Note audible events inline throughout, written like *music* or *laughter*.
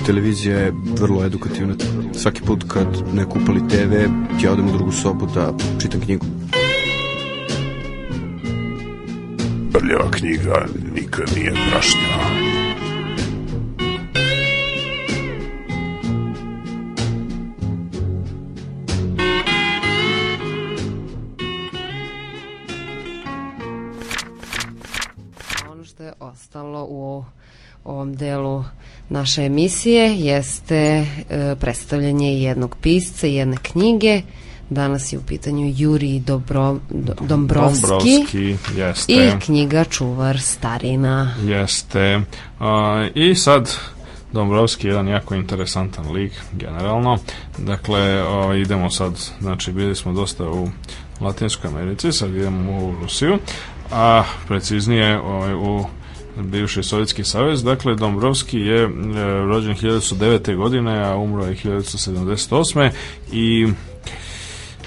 Znači, televizija je vrlo edukativna. Svaki put kad neko upali TV, ja odem u drugu sobu da čitam knjigu. Prljava knjiga nikad nije prašnjava. ono što je ostalo u ovom delu naše emisije jeste e, predstavljanje jednog pisca, i jedne knjige. Danas je u pitanju Juri Dobro, Dombrovski, Dombrovski jeste. i knjiga Čuvar starina. Jeste. I sad Dombrovski je jedan jako interesantan lik generalno. Dakle, o, idemo sad, znači bili smo dosta u Latinskoj Americi, sad idemo u Rusiju, a preciznije o, u bivši Sovjetski savez. Dakle, Dombrovski je e, rođen 1909. godine, a umro je 1978. i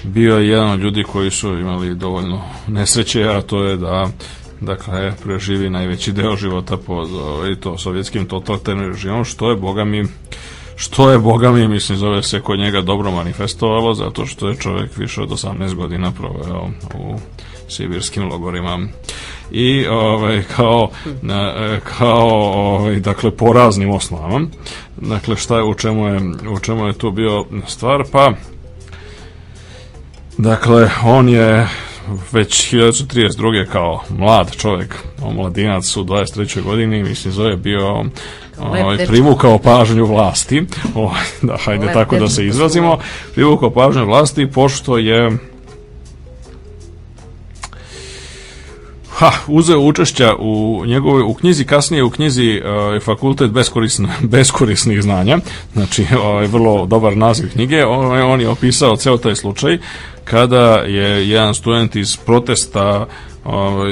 bio je jedan od ljudi koji su imali dovoljno nesreće, a to je da dakle, preživi najveći deo života pod i ovaj, to sovjetskim totalitarnim režimom, što je, boga mi, što je, boga mi, mislim, zove se kod njega dobro manifestovalo, zato što je čovek više od 18 godina proveo u sibirskim logorima i ovaj, kao, na, kao ovaj, dakle, po raznim osnovama. Dakle, šta je, u čemu je, u čemu je to bio stvar? Pa, dakle, on je već 1932. kao mlad čovjek, omladinac u 23. godini, mislim, zove bio ovaj, privukao pažnju vlasti, *laughs* o, ovaj, da, hajde tako da se izrazimo, privukao pažnju vlasti, pošto je ha, uzeo učešća u njegovoj u knjizi, kasnije u knjizi e, Fakultet beskorisn, *laughs* beskorisnih znanja, znači ovaj, vrlo dobar naziv knjige, on, on je opisao ceo taj slučaj kada je jedan student iz protesta ovaj,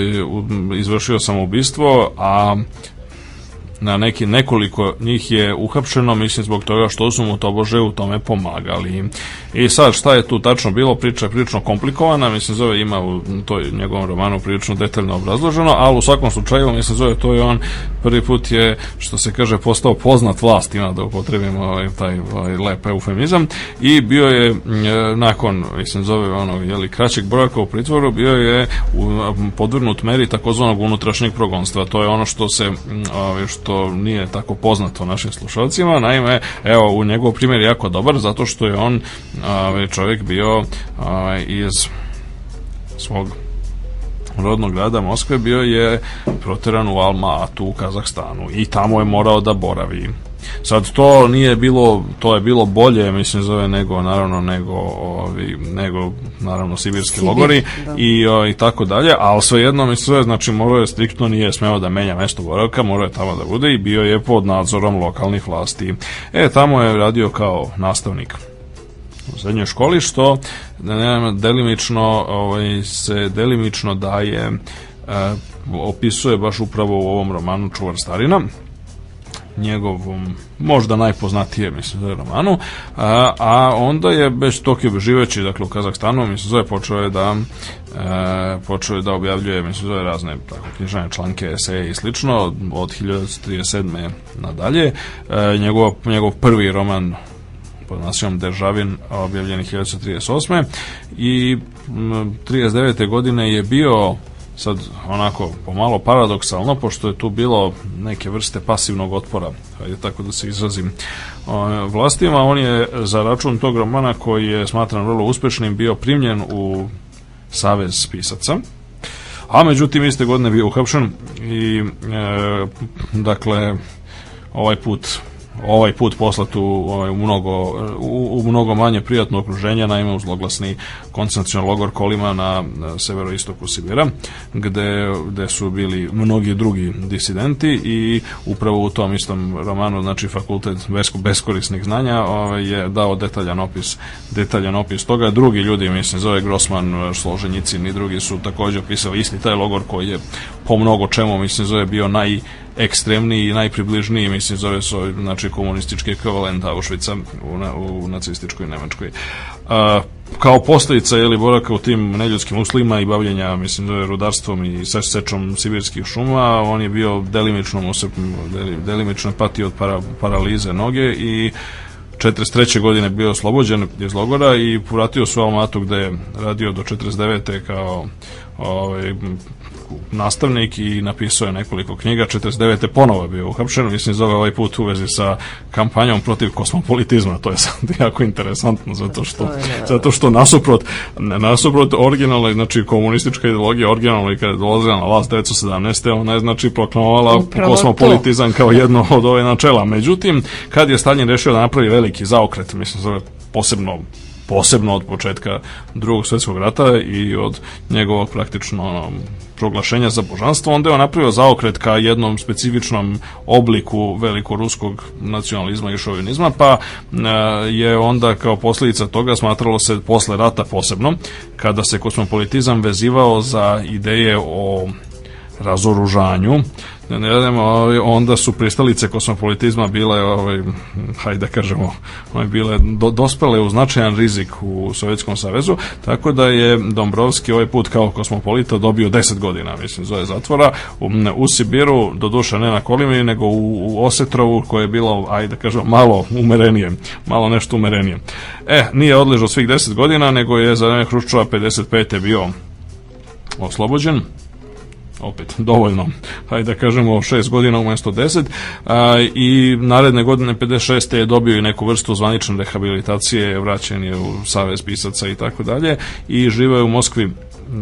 izvršio samoubistvo, a na neki nekoliko njih je uhapšeno, mislim zbog toga što su mu tobože u tome pomagali. I sad šta je tu tačno bilo, priča je prilično komplikovana, mislim zove ima u toj njegovom romanu prilično detaljno obrazloženo, ali u svakom slučaju mislim zove to je on prvi put je što se kaže postao poznat vlastima da upotrebimo ovaj, taj ovaj, lep eufemizam i bio je mm, e, nakon mislim zove onog li kraćeg brojaka u pritvoru bio je u, podvrnut meri takozvanog unutrašnjeg progonstva. To je ono što se mm, ovaj, što što nije tako poznato našim slušalcima. Naime, evo, u njegov primjer je jako dobar zato što je on ovaj, čovjek bio ovaj, iz svog rodnog grada Moskve bio je proteran u Alma-Atu u Kazahstanu i tamo je morao da boravi Sad to nije bilo, to je bilo bolje, mislim zove nego naravno nego ovi, nego naravno sibirski Sibir, logori da. i, o, i tako dalje, ali svejedno mislim zove, znači morao je striktno nije smeo da menja mesto boravka, morao je tamo da bude i bio je pod nadzorom lokalnih vlasti. E, tamo je radio kao nastavnik u srednjoj školi što da ne, delimično ovaj, se delimično daje e, opisuje baš upravo u ovom romanu Čuvar starina njegovom možda najpoznatije mislim za romanu a, a onda je bez Tokio živeći dakle u Kazahstanu mislim zove počeo je da e, počeo je da objavljuje mislim zove razne tako knjižane članke eseje i slično od 1037. nadalje e, njegov, njegov prvi roman pod nazivom Dežavin objavljen 1038. i m, 39. godine je bio sad onako pomalo paradoksalno pošto je tu bilo neke vrste pasivnog otpora ajde tako da se izrazim vlastima on je za račun tog romana koji je smatran vrlo uspešnim bio primljen u savez pisaca a međutim iste godine bio uhapšen i e, dakle ovaj put ovaj put poslat u, ovaj, u, mnogo, u, u mnogo manje prijatno okruženje, naime u zloglasni koncentracijan logor Kolima na severoistoku Sibira, gde, gde su bili mnogi drugi disidenti i upravo u tom istom romanu, znači fakultet beskorisnih znanja ovaj, je dao detaljan opis detaljan opis toga. Drugi ljudi, mislim, zove Grossman, Složenjicin i drugi su također opisali isti taj logor koji je po mnogo čemu, mislim, zove bio najekstremniji i najpribližniji, mislim, zove se, znači, komunistički ekvivalent Auschwitza u, na, u nacističkoj Nemačkoj. A, kao posledica je li boraka u tim neljudskim uslovima i bavljenja mislim da rudarstvom i seč, sečom sibirskih šuma, on je bio delimično osep, delimično patio od para, paralize noge i 43. godine bio oslobođen iz logora i vratio se u Almatu gde je radio do 49. kao ovaj, nastavnik i napisao je nekoliko knjiga, 49. ponovo je bio uhapšen, mislim zove ovaj put u vezi sa kampanjom protiv kosmopolitizma, to je sad *laughs* jako interesantno zato što, da. zato što nasuprot, nasuprot originalne, znači komunistička ideologija originalna i kada je dolazila na vlast 1917. ona je znači proklamovala kosmopolitizam kao jedno od ove načela. Međutim, kad je Stalin rešio da napravi veliki zaokret, mislim zove posebno posebno od početka drugog svetskog rata i od njegovog praktično ono, proglašenja za božanstvo, onda je on napravio zaokret ka jednom specifičnom obliku velikoruskog nacionalizma i šovinizma, pa e, je onda kao posljedica toga smatralo se posle rata posebno, kada se kosmopolitizam vezivao za ideje o razoružanju, ne, ne radimo, ovaj, onda su pristalice kosmopolitizma bile, ovaj, hajde da kažemo, ovaj, bile do, dospele u značajan rizik u Sovjetskom savezu, tako da je Dombrovski ovaj put kao kosmopolita dobio 10 godina, mislim, zove zatvora, u, u Sibiru, doduše ne na Kolimini, nego u, u Osetrovu, koje je bilo, ajde da kažemo, malo umerenije, malo nešto umerenije. E, nije odležao svih 10 godina, nego je za vreme Hruščova 55. bio oslobođen opet dovoljno, hajde da kažemo 6 godina umesto 10 a, i naredne godine 56. je dobio i neku vrstu zvanične rehabilitacije, vraćen je u Savez pisaca i tako dalje i živao je u Moskvi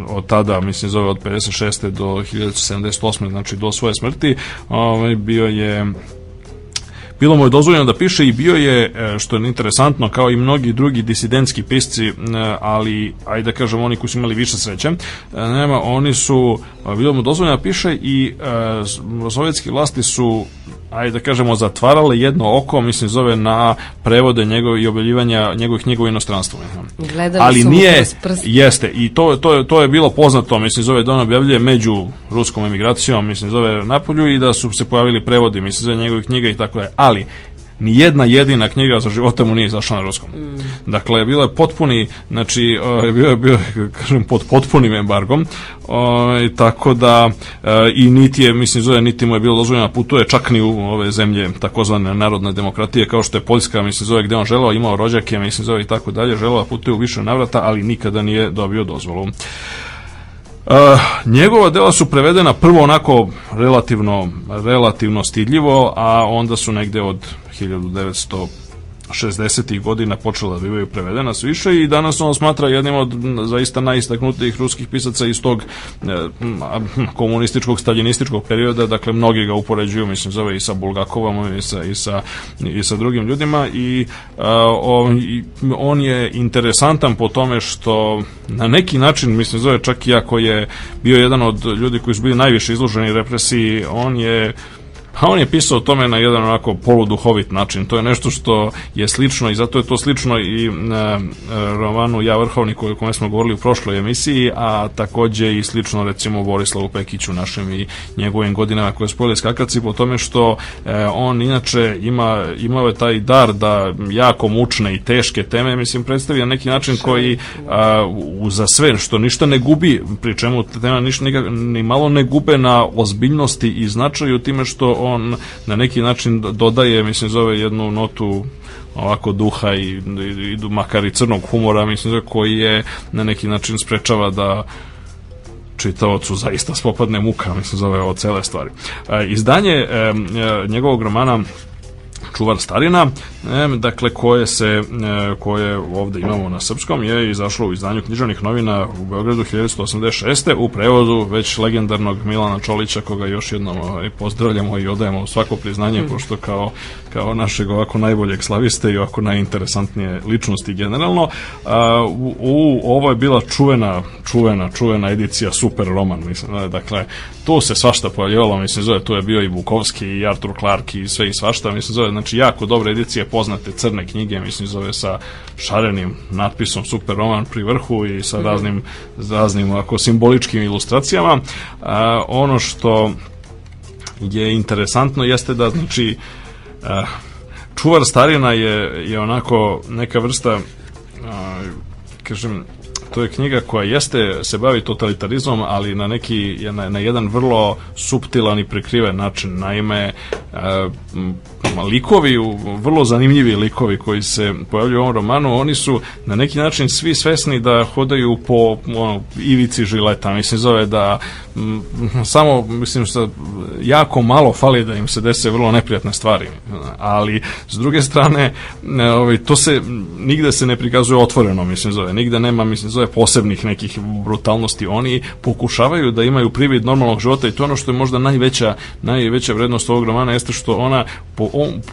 od tada, mislim zove od 56. do 1978. znači do svoje smrti, ovaj, bio je bilo mu je dozvoljeno da piše i bio je, e, što je interesantno, kao i mnogi drugi disidentski pisci, e, ali, ajde da kažem, oni koji su imali više sreće, e, nema, oni su, bilo mu dozvoljeno da piše i sovjetski vlasti su ajde da kažemo, zatvarale jedno oko, mislim, zove na prevode njegov i objavljivanja njegovih knjiga u inostranstvu. Gledali Ali nije, jeste, i to, to, to je bilo poznato, mislim, zove da on objavljuje među ruskom emigracijom, mislim, zove Napolju i da su se pojavili prevodi, mislim, zove njegovih knjiga i tako je. A ali ni jedna jedina knjiga za života mu nije izašla na ruskom. Mm. Dakle, bilo je potpuni, znači, bio je, bio je, kažem, pod potpunim embargom, o, tako da, e, i niti je, mislim, zove, niti mu je bilo dozvoljeno da putuje, čak ni u ove zemlje takozvane narodne demokratije, kao što je Poljska, mislim, zove, gde on želao, imao rođake, mislim, zove, i tako dalje, želao da putuje u više navrata, ali nikada nije dobio dozvolu. Uh, njegova dela su prevedena prvo onako relativno, relativno stidljivo, a onda su negde od 1900 60. ih godina počela da bivaju prevedena sve više i danas on smatra jednim od zaista najistaknutijih ruskih pisaca iz tog eh, komunističkog, staljinističkog perioda, dakle mnogi ga upoređuju, mislim, zove i sa Bulgakovom i sa, i sa, i sa drugim ljudima eh, i on je interesantan po tome što na neki način, mislim, zove čak i ako je bio jedan od ljudi koji su bili najviše izloženi represiji, on je a on je pisao o tome na jedan onako poluduhovit način. To je nešto što je slično i zato je to slično i e, romanu Ja vrhovnik o kome smo govorili u prošloj emisiji, a takođe i slično recimo Borislavu Pekiću našem i njegovim godinama koje spojili skakaci po tome što e, on inače ima, imao je taj dar da jako mučne i teške teme mislim predstavi na neki način koji a, u, za sve što ništa ne gubi pri čemu tema ništa nikak, ni malo ne gube na ozbiljnosti i značaju time što on on na neki način dodaje, mislim, zove jednu notu ovako duha i, i, i makar i crnog humora, mislim, zove, koji je na neki način sprečava da čitaocu zaista spopadne muka, mislim, zove ovo cele stvari. E, izdanje e, njegovog romana čuvar starina, e, dakle koje se e, koje ovdje imamo na srpskom je izašlo u izdanju književnih novina u Beogradu 1986. u prevodu već legendarnog Milana Čolića koga još jednom ovaj, pozdravljamo i odajemo svako priznanje mm. pošto kao, kao našeg ovako najboljeg slaviste i ovako najinteresantnije ličnosti generalno. A, u, u, ovo je bila čuvena čuvena, čuvena edicija Super Roman, mislim, e, dakle, tu se svašta pojavljivalo, mislim, zove, tu je bio i Bukovski, i Artur Clark, i sve i svašta, mislim, zove, znači, jako dobre edicije poznate crne knjige, mislim, zove, sa šarenim natpisom Super Roman pri vrhu i sa mhm. raznim, raznim ako, simboličkim ilustracijama. A, e, ono što je interesantno jeste da, znači, a, e, čuvar starina je, je onako neka vrsta a, kažem, To je knjiga koja jeste se bavi totalitarizmom, ali na neki na, na jedan vrlo suptilan i prikriven način. Naime, e, likovi, vrlo zanimljivi likovi koji se pojavljuju u ovom romanu, oni su na neki način svi svesni da hodaju po ono, ivici žileta, mislim zove da m, mm, samo, mislim što jako malo fali da im se dese vrlo neprijatne stvari, ali s druge strane, ovaj, to se nigde se ne prikazuje otvoreno, mislim zove, nigde nema, mislim zove, posebnih nekih brutalnosti, oni pokušavaju da imaju privid normalnog života i to ono što je možda najveća, najveća vrednost ovog romana jeste što ona po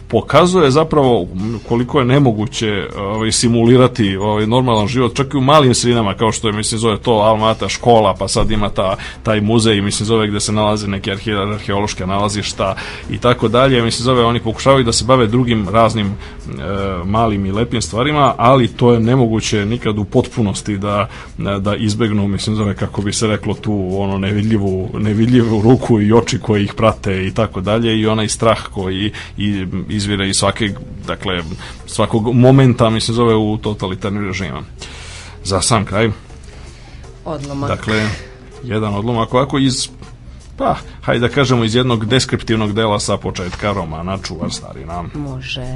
pokazuje zapravo koliko je nemoguće ovaj, simulirati ovaj, normalan život, čak i u malim sredinama kao što je, mislim, zove to Almata škola, pa sad ima ta, taj muzej, mislim, zove gde se nalaze neke arhe, arheološke nalazišta i tako dalje, mislim, zove oni pokušavaju da se bave drugim raznim e, malim i lepim stvarima, ali to je nemoguće nikad u potpunosti da, da izbegnu, mislim, zove kako bi se reklo tu ono nevidljivu, nevidljivu ruku i oči koje ih prate i tako dalje i onaj strah koji i izvira iz svake, dakle, svakog momenta, mislim, zove u totalitarnim režima. Za sam kraj. Odlomak. Dakle, jedan odlomak ovako iz pa, hajde da kažemo iz jednog deskriptivnog dela sa početka romana Čuvar starina. Može.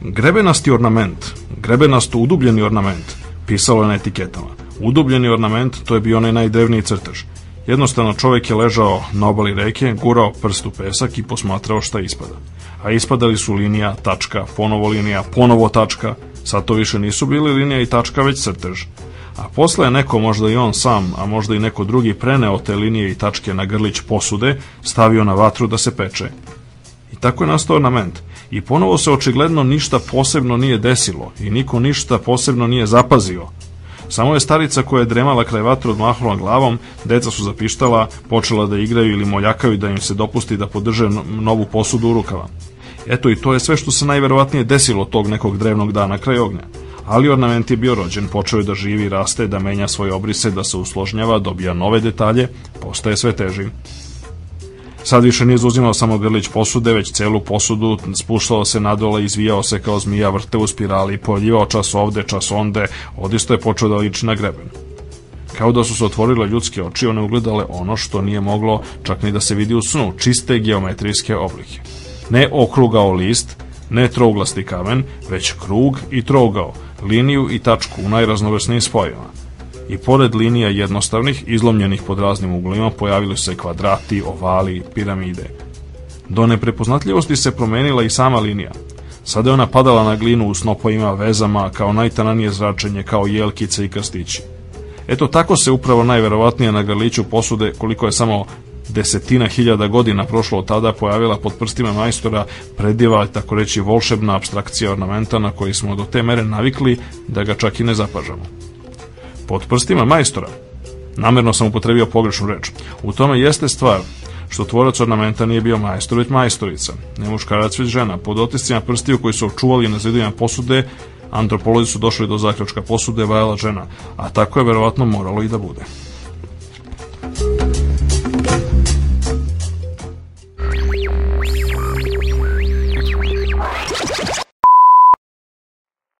Grebenasti ornament, grebenasto udubljeni ornament, pisalo je na etiketama. Udubljeni ornament, to je bio onaj najdrevniji crtež. Jednostavno čovjek je ležao na obali reke, gurao prst u pesak i posmatrao šta ispada. A ispadali su linija, tačka, ponovo linija, ponovo tačka. Sad to više nisu bili linija i tačka, već crtež. A posle je neko, možda i on sam, a možda i neko drugi, preneo te linije i tačke na grlić posude, stavio na vatru da se peče. I tako je nastao ornament. I ponovo se očigledno ništa posebno nije desilo i niko ništa posebno nije zapazio, Samo je starica koja je dremala kraj vatre odmahnula glavom, deca su zapištala, počela da igraju ili moljakaju da im se dopusti da podrže novu posudu u rukava. Eto i to je sve što se najverovatnije desilo tog nekog drevnog dana kraj ognja. Ali ornament je bio rođen, počeo je da živi, raste, da menja svoje obrise, da se usložnjava, dobija nove detalje, postaje sve teži. Sad više nije zauzimao samo grlić posude, već celu posudu, spuštao se nadole, izvijao se kao zmija, vrte u spirali, poljivao čas ovde, čas onde, odisto je počeo da liči na greben. Kao da su se otvorile ljudske oči, one ugledale ono što nije moglo čak ni da se vidi u snu, čiste geometrijske oblike. Ne okrugao list, ne trouglasti kamen, već krug i trougao, liniju i tačku u najraznovrsnijim spojima i pored linija jednostavnih, izlomljenih pod raznim uglima, pojavili su se kvadrati, ovali, piramide. Do neprepoznatljivosti se promenila i sama linija. Sada je ona padala na glinu u snopojima, vezama, kao najtananije zračenje, kao jelkice i krstići. Eto tako se upravo najverovatnije na grliću posude, koliko je samo desetina hiljada godina prošlo od tada, pojavila pod prstima majstora prediva, tako reći, volšebna abstrakcija ornamenta na koji smo do te mere navikli da ga čak i ne zapažamo. Pod prstima majstora. Namerno sam upotrebio pogrešnu reč. U tome jeste stvar što tvorac ornamenta nije bio majstor, već majstorica. Ne muškarac, već žena. Pod otiscima prstiju koji su očuvali na zidima posude, antropolozi su došli do zaključka posude vajala žena, a tako je verovatno moralo i da bude.